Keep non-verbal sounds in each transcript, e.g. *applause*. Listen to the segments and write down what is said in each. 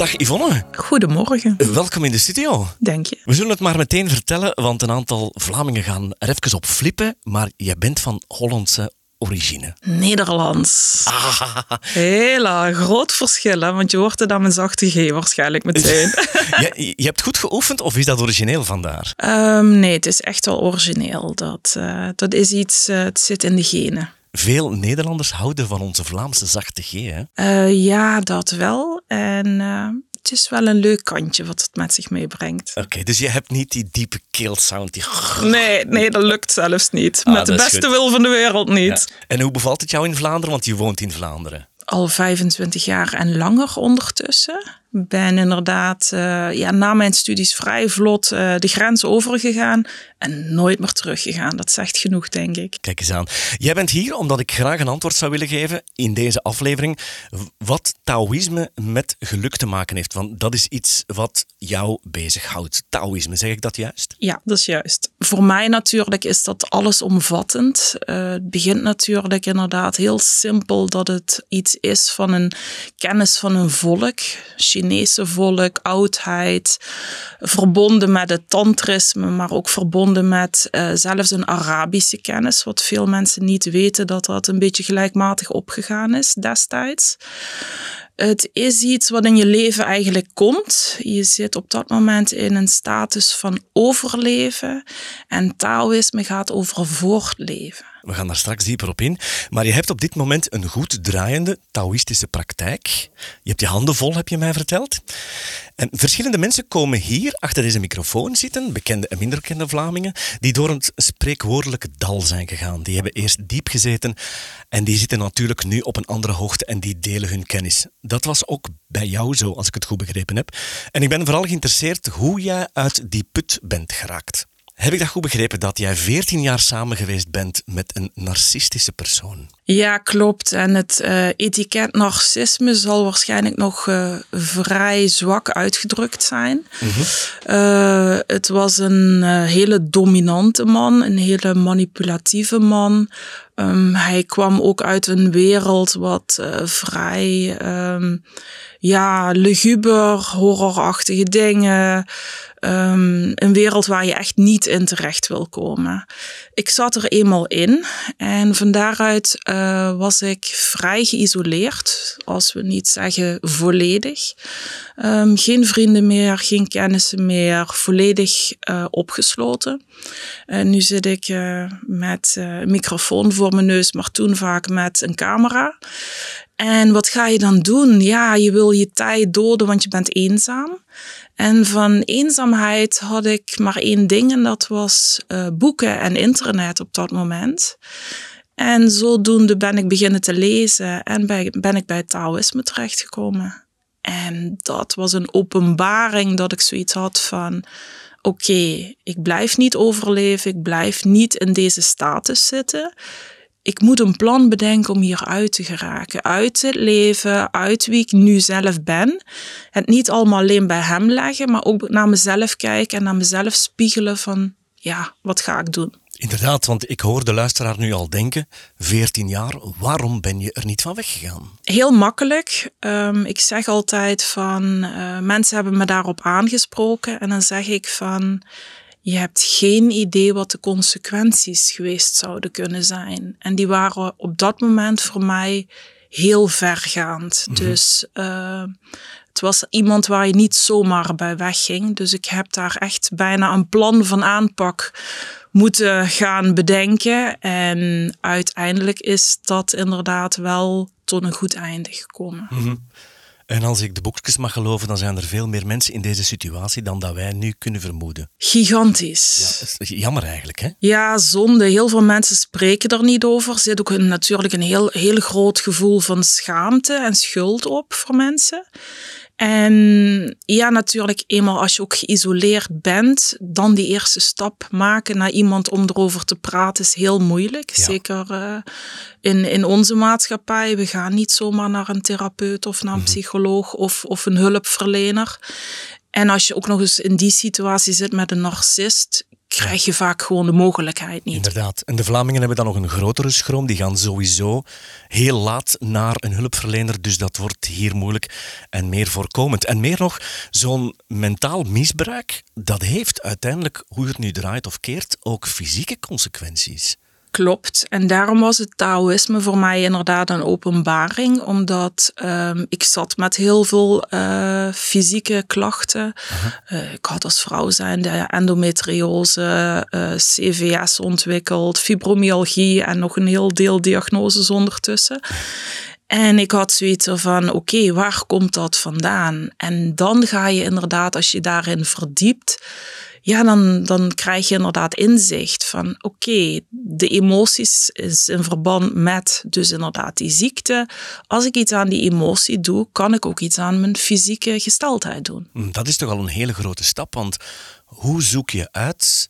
Dag Yvonne. Goedemorgen. Welkom in de studio. Denk je. We zullen het maar meteen vertellen, want een aantal Vlamingen gaan er even op flippen. Maar je bent van Hollandse origine. Nederlands. Ah, Heel groot verschil, hè? want je hoort het aan mijn zachte G waarschijnlijk meteen. *laughs* je, je hebt goed geoefend of is dat origineel vandaar? Ehm, nee, het is echt wel origineel. Dat, eh, dat is iets, eh, het zit in de genen. Veel Nederlanders houden van onze Vlaamse zachte G. Hè? Eh, ja, dat wel. En eh, het is wel een leuk kantje wat het met zich meebrengt. Oké, dus je hebt niet die diepe keelsound. Die... Nee, nee, dat lukt zelfs niet. Ah, met de beste goed. wil van de wereld niet. Ja. En hoe bevalt het jou in Vlaanderen? Want je woont in Vlaanderen. al 25 jaar en langer ondertussen. Ben inderdaad eh, ja, na mijn studies vrij vlot eh, de grens overgegaan en nooit meer teruggegaan. Dat zegt genoeg, denk ik. Kijk eens aan. Jij bent hier omdat ik graag een antwoord zou willen geven in deze aflevering. Wat Taoïsme met geluk te maken heeft. Want dat is iets wat jou bezighoudt. Taoïsme, zeg ik dat juist? Ja, dat is juist. Voor mij natuurlijk is dat allesomvattend. Eh het begint natuurlijk inderdaad heel simpel dat het iets is van een kennis van een volk. Chinese volk, oudheid, verbonden met het tantrisme, maar ook verbonden met eh, zelfs een Arabische kennis, wat veel mensen niet weten dat dat een beetje gelijkmatig opgegaan is destijds. Het is iets wat in je leven eigenlijk komt. Je zit op dat moment in een status van overleven. En Taoïsme gaat over voortleven. We gaan daar straks dieper op in. Maar je hebt op dit moment een goed draaiende Taoïstische praktijk. Je hebt je handen vol, heb je mij verteld. En verschillende mensen komen hier achter deze microfoon zitten, bekende en minder bekende Vlamingen, die door het spreekwoordelijke dal zijn gegaan. Die hebben eerst diep gezeten en die zitten natuurlijk nu op een andere hoogte en die delen hun kennis. Dat was ook bij jou zo, als ik het goed begrepen heb. En ik ben vooral geïnteresseerd hoe jij uit die put bent geraakt. Heb ik dat goed begrepen dat jij 14 jaar samen geweest bent met een narcistische persoon? Ja, klopt. En het eh, etiket narcisme zal waarschijnlijk nog eh, vrij zwak uitgedrukt zijn. Eh, het was een hele dominante man, een hele manipulatieve man. Ehm, hij kwam ook uit een wereld wat vrij, ehm, ja, luguber, horrorachtige dingen. Ehm, een wereld waar je echt niet in terecht wil komen. Ik zat er eenmaal in en van daaruit eh, was ik vrij geïsoleerd, als we niet zeggen volledig. Ehm, geen vrienden meer, geen kennissen meer, volledig eh, opgesloten. En nu zit ik eh, met een microfoon voor mijn neus, maar toen vaak met een camera. En wat ga je dan doen? Ja, je wil je tijd doden, want je bent eenzaam. En van eenzaamheid had ik maar één ding en dat was eh, boeken en internet op dat moment. En zodoende ben ik beginnen te lezen en ben ik bij het Taoïsme terechtgekomen. En dat was een openbaring dat ik zoiets had van... Oké, ik blijf niet overleven, ik blijf niet in deze status zitten. Ik moet een plan bedenken om hieruit te geraken. Uit het leven, uit wie ik nu zelf ben. Het niet allemaal alleen bij hem leggen, maar ook naar mezelf kijken en naar mezelf spiegelen van... Ja, wat ga ik doen? Inderdaad, want ik hoor de luisteraar nu al denken: 14 jaar, waarom ben je er niet van weggegaan? Heel makkelijk. Ehm, ik zeg altijd van, eh, mensen hebben me daarop aangesproken en dan zeg ik van, je hebt geen idee wat de consequenties geweest zouden kunnen zijn. En die waren op dat moment voor mij heel vergaand. Dus eh, het was iemand waar je niet zomaar bij wegging. Dus ik heb daar echt bijna een plan van aanpak moeten gaan bedenken. En uiteindelijk is dat inderdaad wel tot een goed einde gekomen. En als ik de boekjes mag geloven, dan zijn er veel meer mensen in deze situatie dan dat wij nu kunnen vermoeden. Gigantisch. Is jammer eigenlijk, hè? Ja, zonde. Heel veel mensen spreken er niet over. Er zit ook een, natuurlijk een heel, heel groot gevoel van schaamte en schuld op voor mensen. En ja, natuurlijk, eenmaal als je ook geïsoleerd bent, dan die eerste stap maken naar iemand om erover te praten is heel moeilijk. Ja. Zeker eh, in, in onze maatschappij. We gaan niet zomaar naar een therapeut of naar een psycholoog of, of een hulpverlener. En als je ook nog eens in die situatie zit met een narcist, krijg je vaak gewoon de mogelijkheid niet. Inderdaad. En de Vlamingen hebben dan nog een grotere schroom. Die gaan sowieso heel laat naar een hulpverlener. Dus dat wordt hier moeilijk en meer voorkomend. En meer nog, zo'n mentaal misbruik, dat heeft uiteindelijk, hoe het nu draait of keert, ook fysieke consequenties. Klopt. En daarom was het Taoïsme voor mij inderdaad een openbaring, omdat um, ik zat met heel veel uh, fysieke klachten. Uh, ik had als vrouw zijnde endometriose, uh, CVS ontwikkeld, fibromyalgie en nog een heel deel diagnoses ondertussen. En ik had zoiets van, oké, okay, waar komt dat vandaan? En dan ga je inderdaad, als je daarin verdiept, ja, dan, dan krijg je inderdaad inzicht van oké, de emoties is in verband met dus inderdaad die ziekte. Als ik iets aan die emotie doe, kan ik ook iets aan mijn fysieke gesteldheid doen. Hm, dat is toch al een hele grote stap, want hoe zoek je uit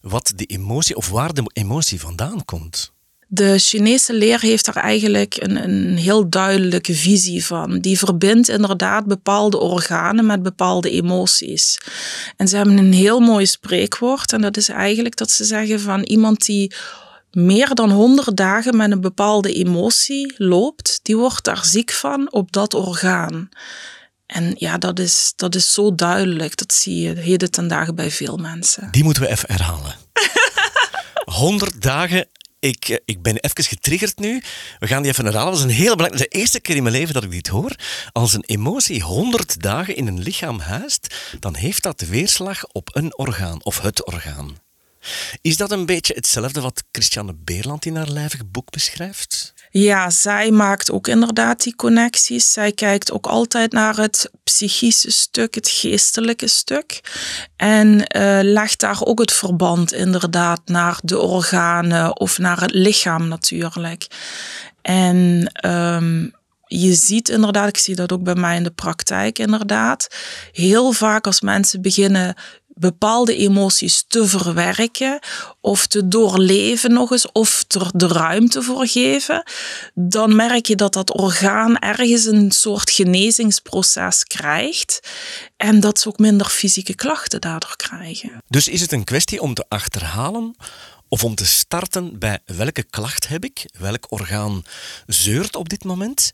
wat de emotie of waar de emotie vandaan komt? De Chinese leer heeft er eigenlijk een, een heel duidelijke visie van. Die verbindt inderdaad bepaalde organen met bepaalde emoties. En ze hebben een heel mooi spreekwoord. En dat is eigenlijk dat ze zeggen van iemand die meer dan 100 dagen met een bepaalde emotie loopt, die wordt daar ziek van op dat orgaan. En ja, dat is, dat is zo duidelijk. Dat zie je heden ten dagen bij veel mensen. Die moeten we even herhalen. *laughs* 100 dagen ik, eh, ik ben even getriggerd nu. We gaan die even herhalen. Dat is een heel belangrijk. De eerste keer in mijn leven dat ik dit hoor. Als een emotie 100 dagen in een lichaam huist, dan heeft dat weerslag op een orgaan of het orgaan. Is dat een beetje hetzelfde wat Christiane Beerland in haar lijvig boek beschrijft? Ja, zij maakt ook inderdaad die connecties. Zij kijkt ook altijd naar het psychische stuk, het geestelijke stuk. En uh, legt daar ook het verband inderdaad naar de organen of naar het lichaam natuurlijk. En um, je ziet inderdaad, ik zie dat ook bij mij in de praktijk inderdaad, heel vaak als mensen beginnen bepaalde emoties te verwerken of te doorleven nog eens of er de ruimte voor geven, dan merk je dat dat orgaan ergens een soort genezingsproces krijgt en dat ze ook minder fysieke klachten daardoor krijgen. Dus is het een kwestie om te achterhalen of om te starten bij welke klacht heb ik, welk orgaan zeurt op dit moment.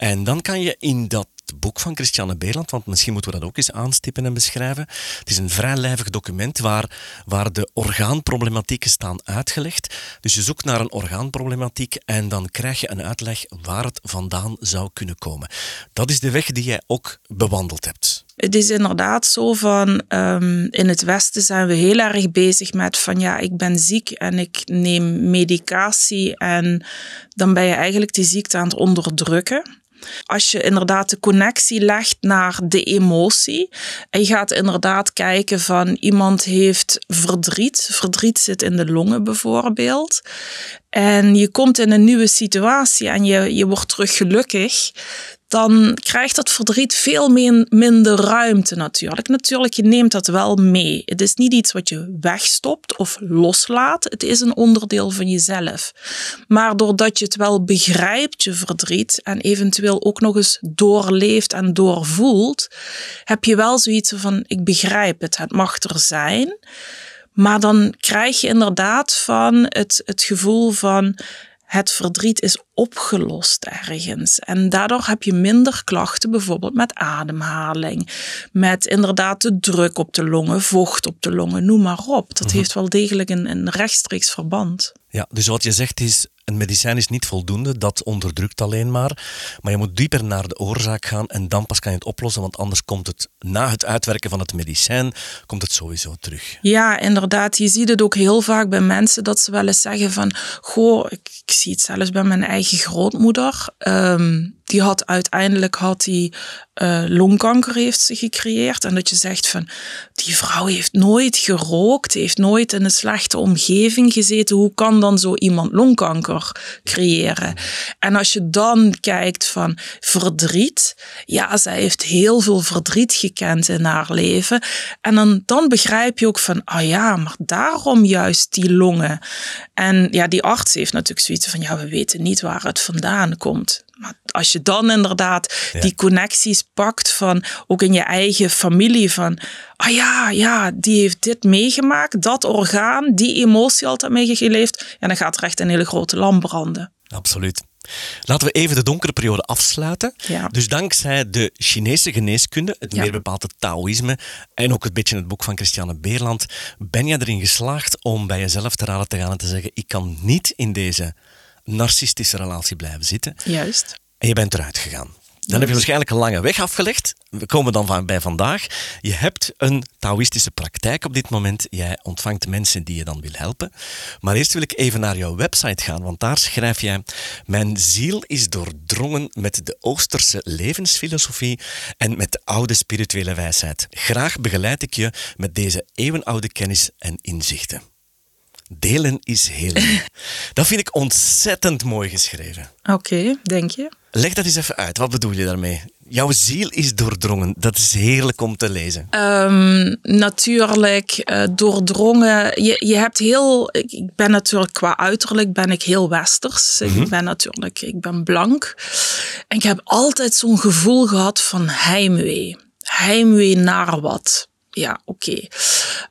En dan kan je in dat boek van Christiane Beerland, want misschien moeten we dat ook eens aanstippen en beschrijven. Het is een vrij lijvig document waar, waar de orgaanproblematieken staan uitgelegd. Dus je zoekt naar een orgaanproblematiek en dan krijg je een uitleg waar het vandaan zou kunnen komen. Dat is de weg die jij ook bewandeld hebt. Het is inderdaad zo van, um, in het Westen zijn we heel erg bezig met van ja, ik ben ziek en ik neem medicatie en dan ben je eigenlijk die ziekte aan het onderdrukken. Als je inderdaad de connectie legt naar de emotie en je gaat inderdaad kijken van iemand heeft verdriet, verdriet zit in de longen bijvoorbeeld, en je komt in een nieuwe situatie en je, je wordt terug gelukkig, dan krijgt dat verdriet veel meer, minder ruimte natuurlijk. Natuurlijk, je neemt dat wel mee. Het is niet iets wat je wegstopt of loslaat. Het is een onderdeel van jezelf. Maar doordat je het wel begrijpt, je verdriet, en eventueel ook nog eens doorleeft en doorvoelt, heb je wel zoiets van, ik begrijp het, het mag er zijn. Maar dan krijg je inderdaad van het, het gevoel van het verdriet is opgelost ergens. En daardoor heb je minder klachten, bijvoorbeeld met ademhaling, met inderdaad de druk op de longen, vocht op de longen, noem maar op. Dat mhm. heeft wel degelijk een, een rechtstreeks verband. Ja, dus wat je zegt is, een medicijn is niet voldoende, dat onderdrukt alleen maar. Maar je moet dieper naar de oorzaak gaan en dan pas kan je het oplossen, want anders komt het na het uitwerken van het medicijn, komt het sowieso terug. Ja, inderdaad. Je ziet het ook heel vaak bij mensen dat ze wel eens zeggen van, goh, ik, ik zie het zelfs bij mijn eigen grootmoeder. Ehm, die had uiteindelijk had die, uh, longkanker heeft ze gecreëerd. En dat je zegt van, die vrouw heeft nooit gerookt, heeft nooit in een slechte omgeving gezeten. Hoe kan dan zo iemand longkanker creëren? En als je dan kijkt van verdriet, ja, zij heeft heel veel verdriet gekend in haar leven. En dan, dan begrijp je ook van, ah ja, maar daarom juist die longen. En ja, die arts heeft natuurlijk zoiets van, ja, we weten niet waar het vandaan komt. Maar als je dan inderdaad die connecties pakt van ook in je eigen familie van ah ja, ja, die heeft dit meegemaakt, dat orgaan, die emotie altijd meegeleefd, en dan gaat er echt een hele grote lamp branden. Absoluut. Laten we even de donkere periode afsluiten. Ja. Dus dankzij de Chinese geneeskunde, het Ja. meer bepaalde Taoïsme en ook een beetje het boek van Christiane Beerland, ben je erin geslaagd om bij jezelf te raden te gaan en te zeggen: ik kan niet in deze narcistische relatie blijven zitten. Juist. En je bent eruit gegaan. Dan heb je waarschijnlijk een lange weg afgelegd. We komen dan van bij vandaag. Je hebt een Taoïstische praktijk op dit moment. Jij ontvangt mensen die je dan wil helpen. Maar eerst wil ik even naar jouw website gaan, want daar schrijf jij: Mijn ziel is doordrongen met de Oosterse levensfilosofie en met de oude spirituele wijsheid. Graag begeleid ik je met deze eeuwenoude kennis en inzichten. Delen is helen. *laughs* Dat vind ik ontzettend mooi geschreven. Oké, denk je? Leg dat eens even uit. Wat bedoel je daarmee? Jouw ziel is doordrongen. Dat is heerlijk om te lezen. Ehm, natuurlijk eh, doordrongen. Je, je hebt heel. Ik, ik ben natuurlijk qua uiterlijk ben ik heel westers. Ik ben natuurlijk. Ik ben blank. En ik heb altijd zo'n gevoel gehad van heimwee. Heimwee naar wat. Ja, oké.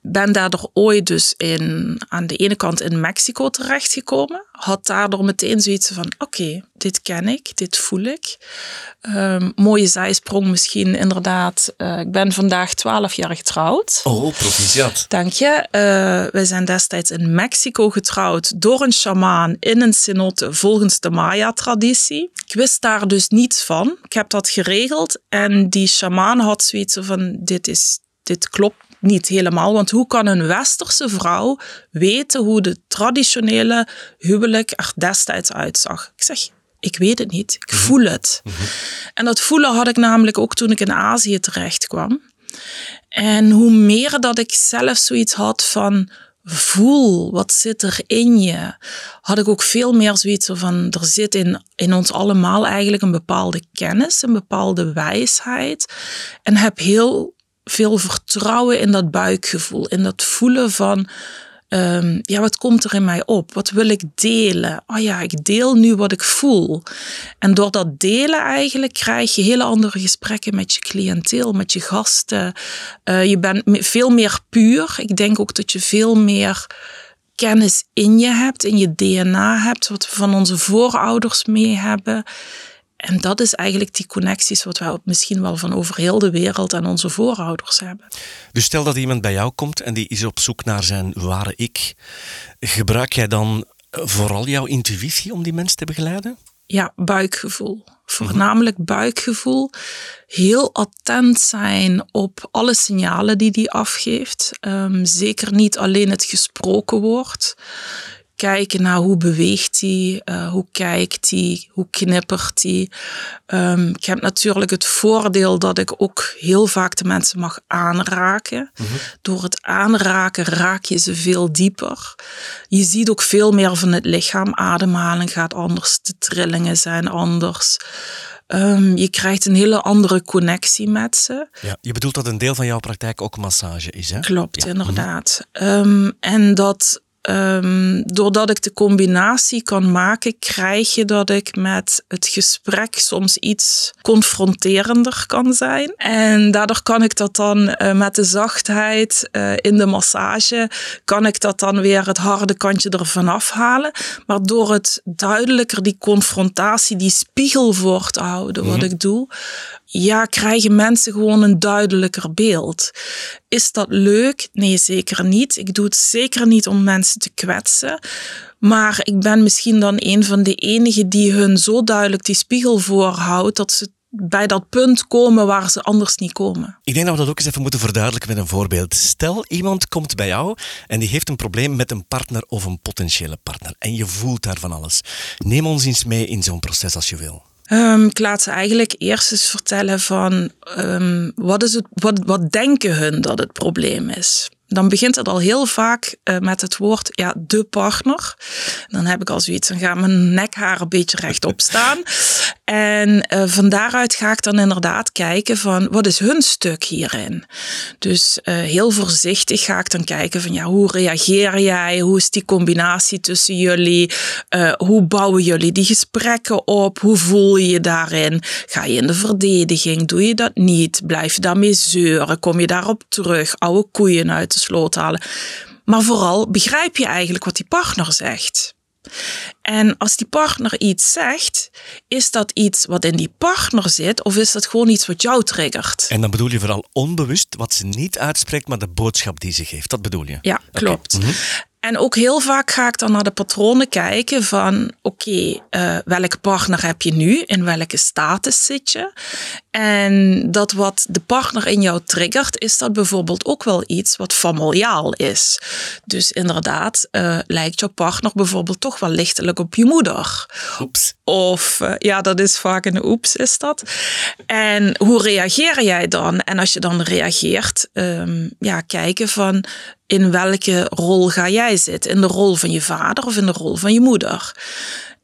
Ben daardoor ooit dus in, aan de ene kant in Mexico terechtgekomen. Had daardoor meteen zoiets van, oké, dit ken ik, dit voel ik. Ehm, mooie zijsprong misschien, inderdaad. Eh, ik ben vandaag 12 jaar getrouwd. Oh, proficiat. Dank je. Eh, wij zijn destijds in Mexico getrouwd door een shamaan in een cenote volgens de Maya-traditie. Ik wist daar dus niets van. Ik heb dat geregeld en die shamaan had zoiets van, dit, is, dit klopt niet helemaal. Want hoe kan een westerse vrouw weten hoe de traditionele huwelijk er destijds uitzag? Ik zeg, ik weet het niet. Ik voel het. En dat voelen had ik namelijk ook toen ik in Azië terecht kwam. En hoe meer dat ik zelf zoiets had van voel, wat zit er in je, had ik ook veel meer zoiets van, er zit in, in ons allemaal eigenlijk een bepaalde kennis, een bepaalde wijsheid. En heb heel veel vertrouwen in dat buikgevoel, in dat voelen van, ehm, ja, wat komt er in mij op? Wat wil ik delen? Oh ja, ik deel nu wat ik voel. En door dat delen eigenlijk krijg je hele andere gesprekken met je cliënteel, met je gasten. Eh, je bent veel meer puur. Ik denk ook dat je veel meer kennis in je hebt, in je DNA hebt, wat we van onze voorouders mee hebben. En dat is eigenlijk die connecties wat wij misschien wel van over heel de wereld en onze voorouders hebben. Dus stel dat iemand bij jou komt en die is op zoek naar zijn ware ik. Gebruik jij dan vooral jouw intuïtie om die mens te begeleiden? Ja, buikgevoel. Voornamelijk buikgevoel. Heel attent zijn op alle signalen die die afgeeft. Ehm, zeker niet alleen het gesproken woord. Kijken naar hoe beweegt hij, eh, hoe kijkt hij, hoe knippert hij. Ehm, ik heb natuurlijk het voordeel dat ik ook heel vaak de mensen mag aanraken. Door het aanraken raak je ze veel dieper. Je ziet ook veel meer van het lichaam. Ademhaling gaat anders, de trillingen zijn anders. Ehm, je krijgt een hele andere connectie met ze. Ja. Je bedoelt dat een deel van jouw praktijk ook massage is, hè? Klopt, Ja. inderdaad. Ehm, en dat ehm, doordat ik de combinatie kan maken, krijg je dat ik met het gesprek soms iets confronterender kan zijn. En daardoor kan ik dat dan eh, met de zachtheid eh, in de massage, kan ik dat dan weer het harde kantje ervan afhalen. Maar door het duidelijker die confrontatie, die spiegel voor te houden, wat ik doe, ja, krijgen mensen gewoon een duidelijker beeld. Is dat leuk? Nee, zeker niet. Ik doe het zeker niet om mensen te kwetsen. Maar ik ben misschien dan een van de enigen die hun zo duidelijk die spiegel voorhoudt dat ze bij dat punt komen waar ze anders niet komen. Ik denk dat we dat ook eens even moeten verduidelijken met een voorbeeld. Stel, iemand komt bij jou en die heeft een probleem met een partner of een potentiële partner. En je voelt daar van alles. Neem ons eens mee in zo'n proces als je wil. Um, ik laat ze eigenlijk eerst eens vertellen van um, wat, is het, wat, wat denken hun dat het probleem is. Dan begint het al heel vaak uh, met het woord ja, de partner. Dan heb ik al zoiets, dan gaat mijn nekhaar een beetje rechtop *laughs* staan. En uh, van daaruit ga ik dan inderdaad kijken van wat is hun stuk hierin. Dus uh, heel voorzichtig ga ik dan kijken van ja, hoe reageer jij? Hoe is die combinatie tussen jullie? hoe bouwen jullie die gesprekken op? Hoe voel je je daarin? Ga je in de verdediging? Doe je dat niet? Blijf je daarmee zeuren? Kom je daarop terug? Oude koeien uit de sloot halen. Maar vooral begrijp je eigenlijk wat die partner zegt. En als die partner iets zegt, is dat iets wat in die partner zit of is dat gewoon iets wat jou triggert? En dan bedoel je vooral onbewust wat ze niet uitspreekt, maar de boodschap die ze geeft. Dat bedoel je? Ja, klopt. Okay. En ook heel vaak ga ik dan naar de patronen kijken van oké, okay, uh, welke partner heb je nu? In welke status zit je? En dat wat de partner in jou triggert, is dat bijvoorbeeld ook wel iets wat familiaal is. Dus inderdaad, uh, lijkt jouw partner bijvoorbeeld toch wel lichtelijk op je moeder. Oeps. Of uh, ja, dat is vaak een oeps, is dat. En hoe reageer jij dan? En als je dan reageert, um, ja, kijken van in welke rol ga jij zitten? In de rol van je vader of in de rol van je moeder?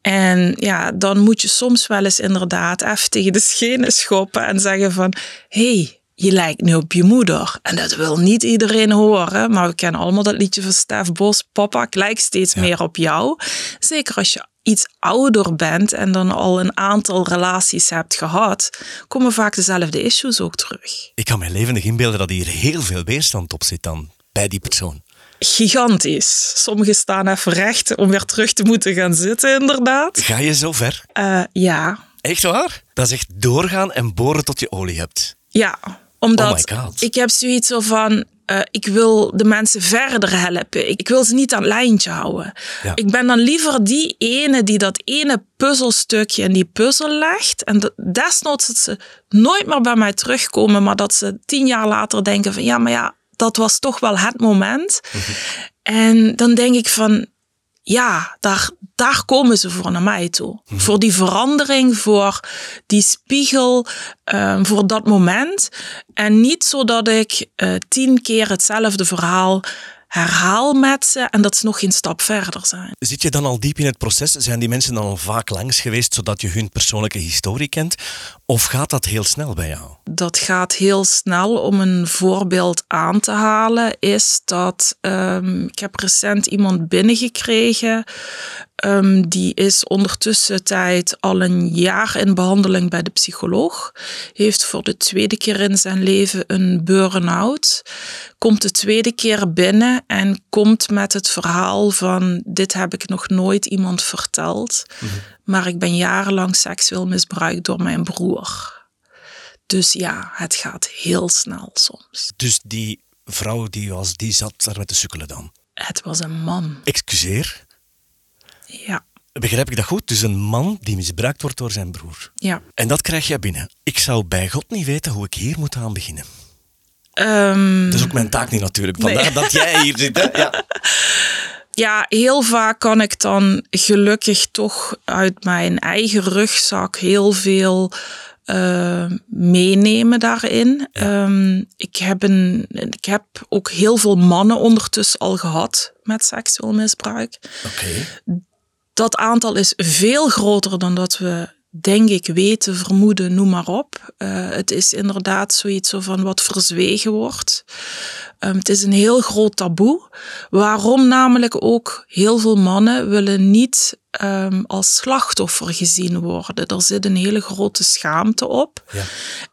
En ja, dan moet je soms wel eens inderdaad even tegen de schenen schoppen en zeggen van, hey, je lijkt nu op je moeder. En dat wil niet iedereen horen, maar we kennen allemaal dat liedje van Stef Bos, papa, ik lijk steeds ja. meer op jou. Zeker als je iets ouder bent en dan al een aantal relaties hebt gehad, komen vaak dezelfde issues ook terug. Ik kan me levendig inbeelden dat hier heel veel weerstand op zit dan bij die persoon? Gigantisch. Sommigen staan even recht om weer terug te moeten gaan zitten, inderdaad. Ga je zo ver? Uh, ja. Echt waar? Dat is echt doorgaan en boren tot je olie hebt. Ja, omdat oh ik heb zoiets van, uh, ik wil de mensen verder helpen. Ik wil ze niet aan het lijntje houden. Ja. Ik ben dan liever die ene die dat ene puzzelstukje in die puzzel legt. En desnoods dat ze nooit meer bij mij terugkomen, maar dat ze tien jaar later denken van ja, maar ja, dat was toch wel het moment. En dan denk ik van, ja, daar, daar komen ze voor naar mij toe. Mhm. Voor die verandering, voor die spiegel, um, voor dat moment. En niet zodat ik uh, tien keer hetzelfde verhaal herhaal met ze en dat ze nog geen stap verder zijn. Zit je dan al diep in het proces? Zijn die mensen dan al vaak langs geweest zodat je hun persoonlijke historie kent? Of gaat dat heel snel bij jou? Dat gaat heel snel. Om een voorbeeld aan te halen, is dat um, ik heb recent iemand binnengekregen. Um, die is ondertussen tijd al een jaar in behandeling bij de psycholoog. Heeft voor de tweede keer in zijn leven een burn-out. Komt de tweede keer binnen en komt met het verhaal van: Dit heb ik nog nooit iemand verteld. Mm -hmm. Maar ik ben jarenlang seksueel misbruikt door mijn broer. Dus ja, het gaat heel snel soms. Dus die vrouw die was, die zat daar met de sukkelen dan? Het was een man. Excuseer? Ja. Begrijp ik dat goed? Dus een man die misbruikt wordt door zijn broer. Ja. En dat krijg je binnen. Ik zou bij God niet weten hoe ik hier moet aan beginnen. Um, dat is ook mijn taak niet natuurlijk. Vandaar nee. dat jij hier zit. Hè? *laughs* Ja. ja, heel vaak kan ik dan gelukkig toch uit mijn eigen rugzak heel veel uh, meenemen daarin. Ja. Um, ik, heb een, ik heb ook heel veel mannen ondertussen al gehad met seksueel misbruik. Okay. Dat aantal is veel groter dan dat we denk ik, weten, vermoeden, noem maar op. Uh, het is inderdaad zoiets van wat verzwegen wordt. Um, het is een heel groot taboe. Waarom namelijk ook heel veel mannen willen niet um, als slachtoffer gezien worden. Er zit een hele grote schaamte op. Ja.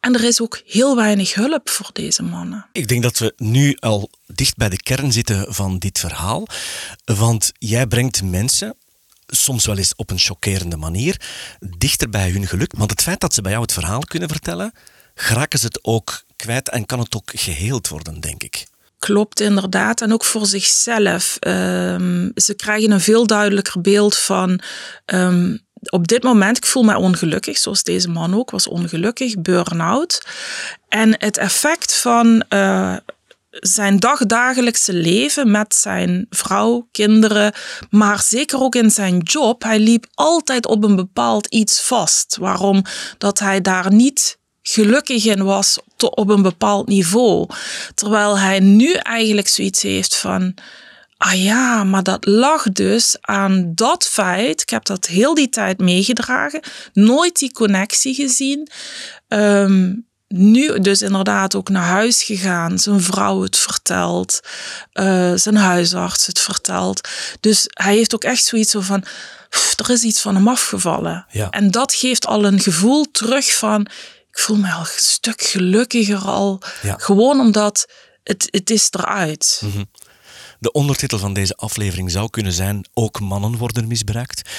En er is ook heel weinig hulp voor deze mannen. Ik denk dat we nu al dicht bij de kern zitten van dit verhaal. Want jij brengt mensen soms wel eens op een chockerende manier, dichter bij hun geluk. Want het feit dat ze bij jou het verhaal kunnen vertellen, geraken ze het ook kwijt en kan het ook geheeld worden, denk ik. Klopt inderdaad. En ook voor zichzelf. Um, ze krijgen een veel duidelijker beeld van. Um, op dit moment, ik voel mij ongelukkig, zoals deze man ook was ongelukkig, burn-out. En het effect van uh, zijn dagdagelijkse leven met zijn vrouw, kinderen, maar zeker ook in zijn job. Hij liep altijd op een bepaald iets vast. Waarom dat hij daar niet gelukkig in was op een bepaald niveau. Terwijl hij nu eigenlijk zoiets heeft van. Ah ja, maar dat lag dus aan dat feit. Ik heb dat heel die tijd meegedragen. Nooit die connectie gezien. Ehm, nu dus inderdaad ook naar huis gegaan. Zijn vrouw het vertelt. Uh, zijn huisarts het vertelt. Dus hij heeft ook echt zoiets van... er is iets van hem afgevallen. Ja. En dat geeft al een gevoel terug van... Ik voel me al een stuk gelukkiger al. Ja. Gewoon omdat het, het is eruit. Mhm. De ondertitel van deze aflevering zou kunnen zijn: Ook mannen worden misbruikt.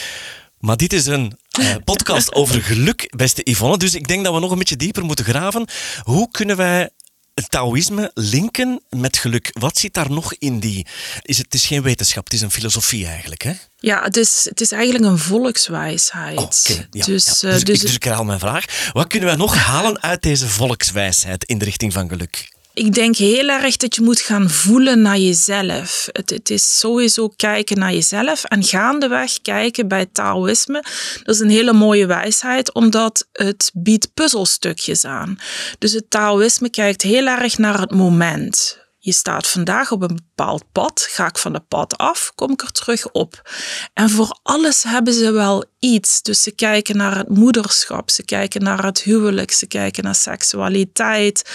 Maar dit is een uh, podcast over geluk, beste Yvonne. Dus ik denk dat we nog een beetje dieper moeten graven. Hoe kunnen wij het Taoïsme linken met geluk? Wat zit daar nog in die... Is het, het is geen wetenschap, het is een filosofie eigenlijk, hè? Ja, het is, het is eigenlijk een volkswijsheid. Oh. Ja, dus, ja. eh, Dus, dus ik, dus ik herhaal mijn vraag. Wat kunnen wij nog halen uit deze volkswijsheid in de richting van geluk? Ik denk heel erg dat je moet gaan voelen naar jezelf. Het, het is sowieso kijken naar jezelf en gaandeweg kijken bij Taoïsme. Dat is een hele mooie wijsheid, omdat het biedt puzzelstukjes aan. Dus het Taoïsme kijkt heel erg naar het moment. Je staat vandaag op een bepaald pad. Ga ik van het pad af, kom ik er terug op. En voor alles hebben ze wel iets. Dus ze kijken naar het moederschap, ze kijken naar het huwelijk, ze kijken naar seksualiteit.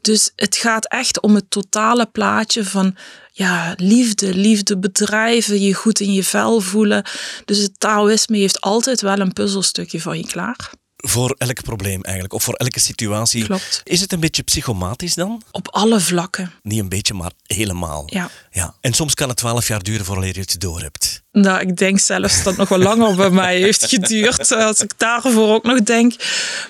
Dus het gaat echt om het totale plaatje van ja, liefde, liefde bedrijven, je goed in je vel voelen. Dus het Taoïsme heeft altijd wel een puzzelstukje van je klaar. Voor elk probleem eigenlijk, of voor elke situatie. Klopt. Is het een beetje psychomatisch dan? Op alle vlakken. Niet een beetje, maar helemaal. Ja. ja. En soms kan het twaalf jaar duren voordat je het door hebt. Nou, ik denk zelfs dat het nog wel langer bij mij heeft geduurd. Als ik daarvoor ook nog denk.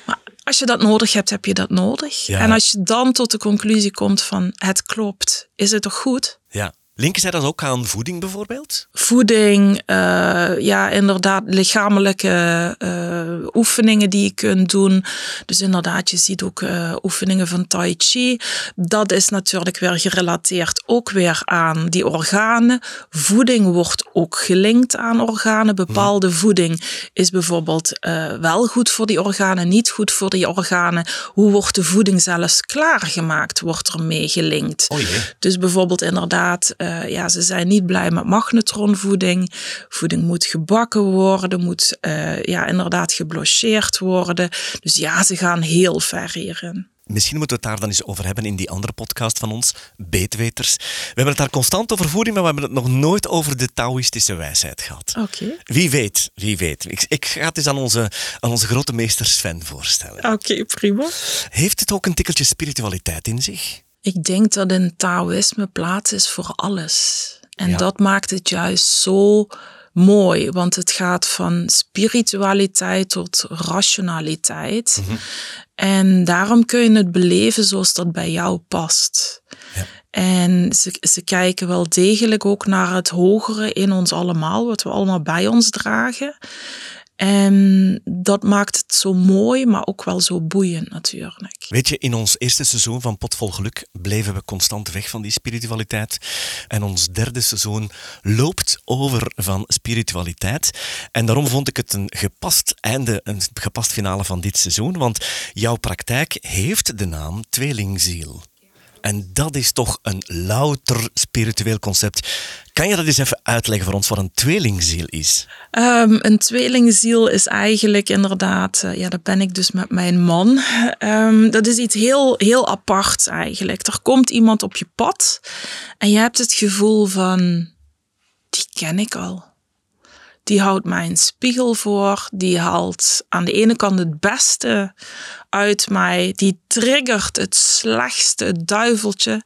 Maar als je dat nodig hebt, heb je dat nodig. Ja. En als je dan tot de conclusie komt van het klopt, is het toch goed? Ja. Linken zij dat ook aan voeding bijvoorbeeld? Voeding, uh, ja, inderdaad, lichamelijke uh, oefeningen die je kunt doen. Dus inderdaad, je ziet ook uh, oefeningen van Tai Chi. Dat is natuurlijk weer gerelateerd ook weer aan die organen. Voeding wordt ook gelinkt aan organen. Bepaalde hmm. voeding is bijvoorbeeld wel goed voor die organen, niet goed voor die organen. Hoe wordt de voeding zelfs klaargemaakt, wordt er mee gelinkt. Oh dus bijvoorbeeld inderdaad uh, ja, ze zijn niet blij met magnetronvoeding. Voeding moet gebakken worden, moet uh, ja, inderdaad geblocheerd worden. Dus ja, ze gaan heel ver hierin. Misschien moeten we het daar dan eens over hebben in die andere podcast van ons, Beetweters. We hebben het daar constant over voeding, maar we hebben het nog nooit over de Taoïstische wijsheid gehad. Oké. Okay. Wie weet, wie weet. Ik, ik, ga het eens aan onze, aan onze grote meester Sven voorstellen. Oké, okay, prima. Heeft het ook een tikkeltje spiritualiteit in zich? Ik denk dat in Taoïsme plaats is voor alles. En Ja. dat maakt het juist zo mooi, want het gaat van spiritualiteit tot rationaliteit. Mhm. En daarom kun je het beleven zoals dat bij jou past. Ja. En ze, ze kijken wel degelijk ook naar het hogere in ons allemaal, wat we allemaal bij ons dragen. En dat maakt het zo mooi, maar ook wel zo boeiend natuurlijk. Weet je, in ons eerste seizoen van Pot vol Geluk bleven we constant weg van die spiritualiteit. En ons derde seizoen loopt over van spiritualiteit. En daarom vond ik het een gepast einde, een gepast finale van dit seizoen. Want jouw praktijk heeft de naam Tweelingziel. En dat is toch een louter spiritueel concept. Kan je dat eens even uitleggen voor ons wat een tweelingziel is? Um, een tweelingziel is eigenlijk inderdaad, uh, ja, dat ben ik dus met mijn man. Um, dat is iets heel, heel aparts eigenlijk. Er komt iemand op je pad en je hebt het gevoel van, die ken ik al. Die houdt mij een spiegel voor. Die haalt aan de ene kant het beste uit mij. Die triggert het slechtste, duiveltje.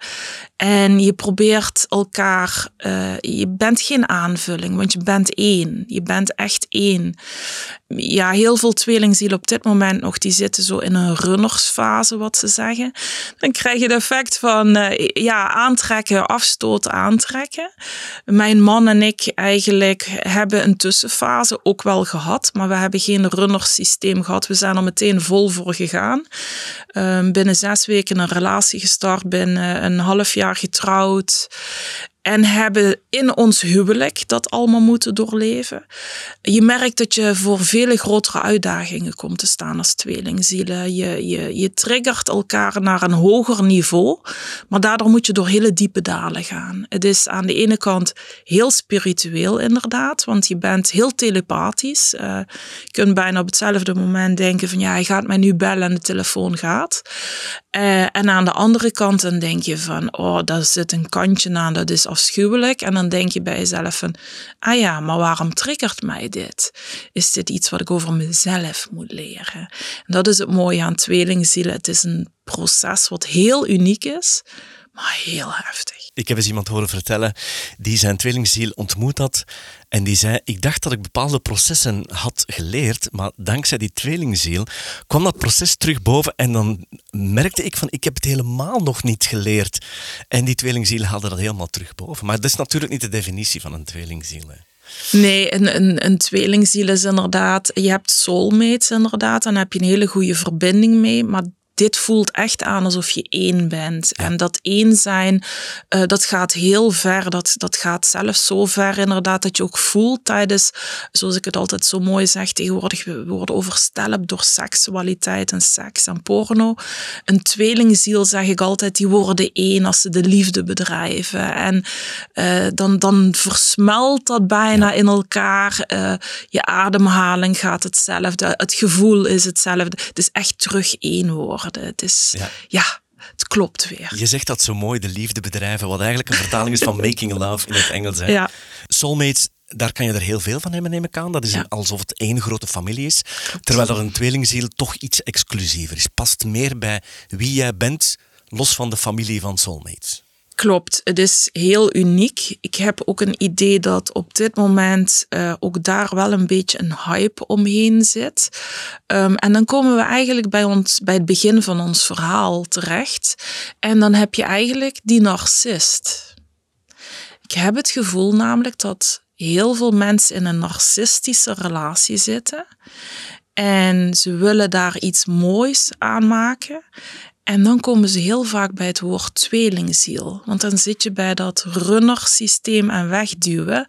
En je probeert elkaar. Uh, je bent geen aanvulling, want je bent één. Je bent echt één. Ja, heel veel tweelingzielen op dit moment nog, die zitten zo in een runnersfase, wat ze zeggen. Dan krijg je het effect van uh, ja, aantrekken, afstoten, aantrekken. Mijn man en ik eigenlijk hebben een tussenfase ook wel gehad, maar we hebben geen runnersysteem gehad. We zijn er meteen vol voor gegaan. Uh, binnen zes weken een relatie gestart, binnen een half jaar getrouwd. En hebben in ons huwelijk dat allemaal moeten doorleven. Je merkt dat je voor vele grotere uitdagingen komt te staan als tweelingzielen. Je, je, je triggert elkaar naar een hoger niveau, maar daardoor moet je door hele diepe dalen gaan. Het is aan de ene kant heel spiritueel inderdaad, want je bent heel telepathisch. Uh, je kunt bijna op hetzelfde moment denken van ja, hij gaat mij nu bellen en de telefoon gaat. Uh, en aan de andere kant dan denk je van, oh, daar zit een kantje aan, dat is afschuwelijk. En dan denk je bij jezelf van, ah ja, maar waarom triggert mij dit? Is dit iets wat ik over mezelf moet leren? En dat is het mooie aan tweelingzielen. Het is een proces wat heel uniek is, maar heel heftig. Ik heb eens iemand horen vertellen die zijn tweelingziel ontmoet had. En die zei: Ik dacht dat ik bepaalde processen had geleerd, maar dankzij die tweelingziel kwam dat proces terug boven. En dan merkte ik van: Ik heb het helemaal nog niet geleerd. En die tweelingziel haalde dat helemaal terug boven. Maar dat is natuurlijk niet de definitie van een tweelingziel. Hè. Nee, een, een, een tweelingziel is inderdaad, je hebt soulmates inderdaad, dan heb je een hele goede verbinding mee, maar dit voelt echt aan alsof je één bent. En dat één zijn, uh, dat gaat heel ver. Dat, dat gaat zelfs zo ver inderdaad dat je ook voelt tijdens, zoals ik het altijd zo mooi zeg, tegenwoordig we worden overstelpt door seksualiteit en seks en porno. Een tweelingziel zeg ik altijd, die worden één als ze de liefde bedrijven. En uh, dan, dan versmelt dat bijna in elkaar. Uh, je ademhaling gaat hetzelfde, het gevoel is hetzelfde. Het is echt terug één worden. Het is, ja. het klopt weer. Je zegt dat zo mooi, de liefde bedrijven, wat eigenlijk een vertaling is van *laughs* making love in het Engels. Hè? Ja. Soulmates, daar kan je er heel veel van hebben, neem ik aan. Dat is alsof het één grote familie is. Terwijl er een tweelingziel toch iets exclusiever is. Past meer bij wie jij bent, los van de familie van soulmates. Klopt, het is heel uniek. Ik heb ook een idee dat op dit moment uh, ook daar wel een beetje een hype omheen zit. Um, en dan komen we eigenlijk bij, ons, bij het begin van ons verhaal terecht. En dan heb je eigenlijk die narcist. Ik heb het gevoel namelijk dat heel veel mensen in een narcistische relatie zitten. En ze willen daar iets moois aan maken. En dan komen ze heel vaak bij het woord tweelingziel. Want dan zit je bij dat runnersysteem en wegduwen.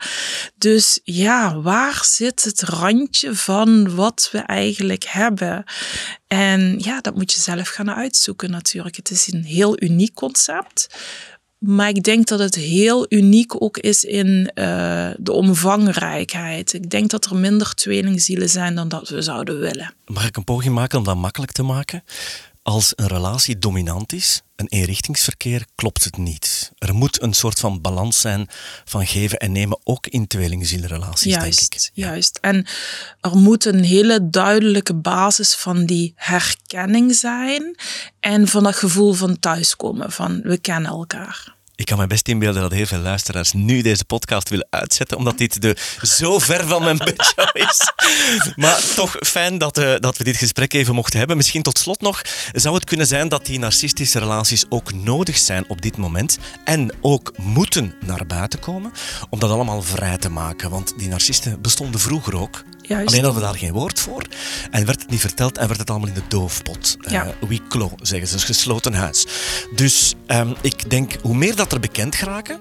Dus ja, waar zit het randje van wat we eigenlijk hebben? En ja, dat moet je zelf gaan uitzoeken natuurlijk. Het is een heel uniek concept. Maar ik denk dat het heel uniek ook is in uh, de omvangrijkheid. Ik denk dat er minder tweelingzielen zijn dan dat we zouden willen. Mag ik een poging maken om dat makkelijk te maken? Als een relatie dominant is, een eenrichtingsverkeer, klopt het niet. Er moet een soort van balans zijn van geven en nemen, ook in tweelingzielrelaties, denk ik. Juist, en er moet een hele duidelijke basis van die herkenning zijn en van dat gevoel van thuiskomen, van we kennen elkaar. Ik kan me best inbeelden dat heel veel luisteraars nu deze podcast willen uitzetten, omdat dit de, zo ver van mijn bedshow is. Maar toch fijn dat, uh, dat we dit gesprek even mochten hebben. Misschien tot slot nog, zou het kunnen zijn dat die narcistische relaties ook nodig zijn op dit moment en ook moeten naar buiten komen, om dat allemaal vrij te maken? Want die narcisten bestonden vroeger ook. Juist. Alleen hadden we daar geen woord voor. En werd het niet verteld en werd het allemaal in de doofpot. Ja. Uh, we zeggen ze, een gesloten huis. Dus um, ik denk, hoe meer dat er bekend geraken,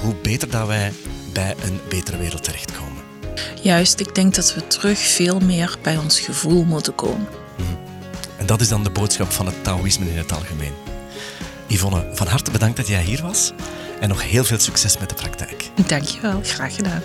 hoe beter dat wij bij een betere wereld terechtkomen. Juist, ik denk dat we terug veel meer bij ons gevoel moeten komen. Mm. En dat is dan de boodschap van het Taoïsme in het algemeen. Yvonne, van harte bedankt dat jij hier was en nog heel veel succes met de praktijk. Dankjewel, graag gedaan.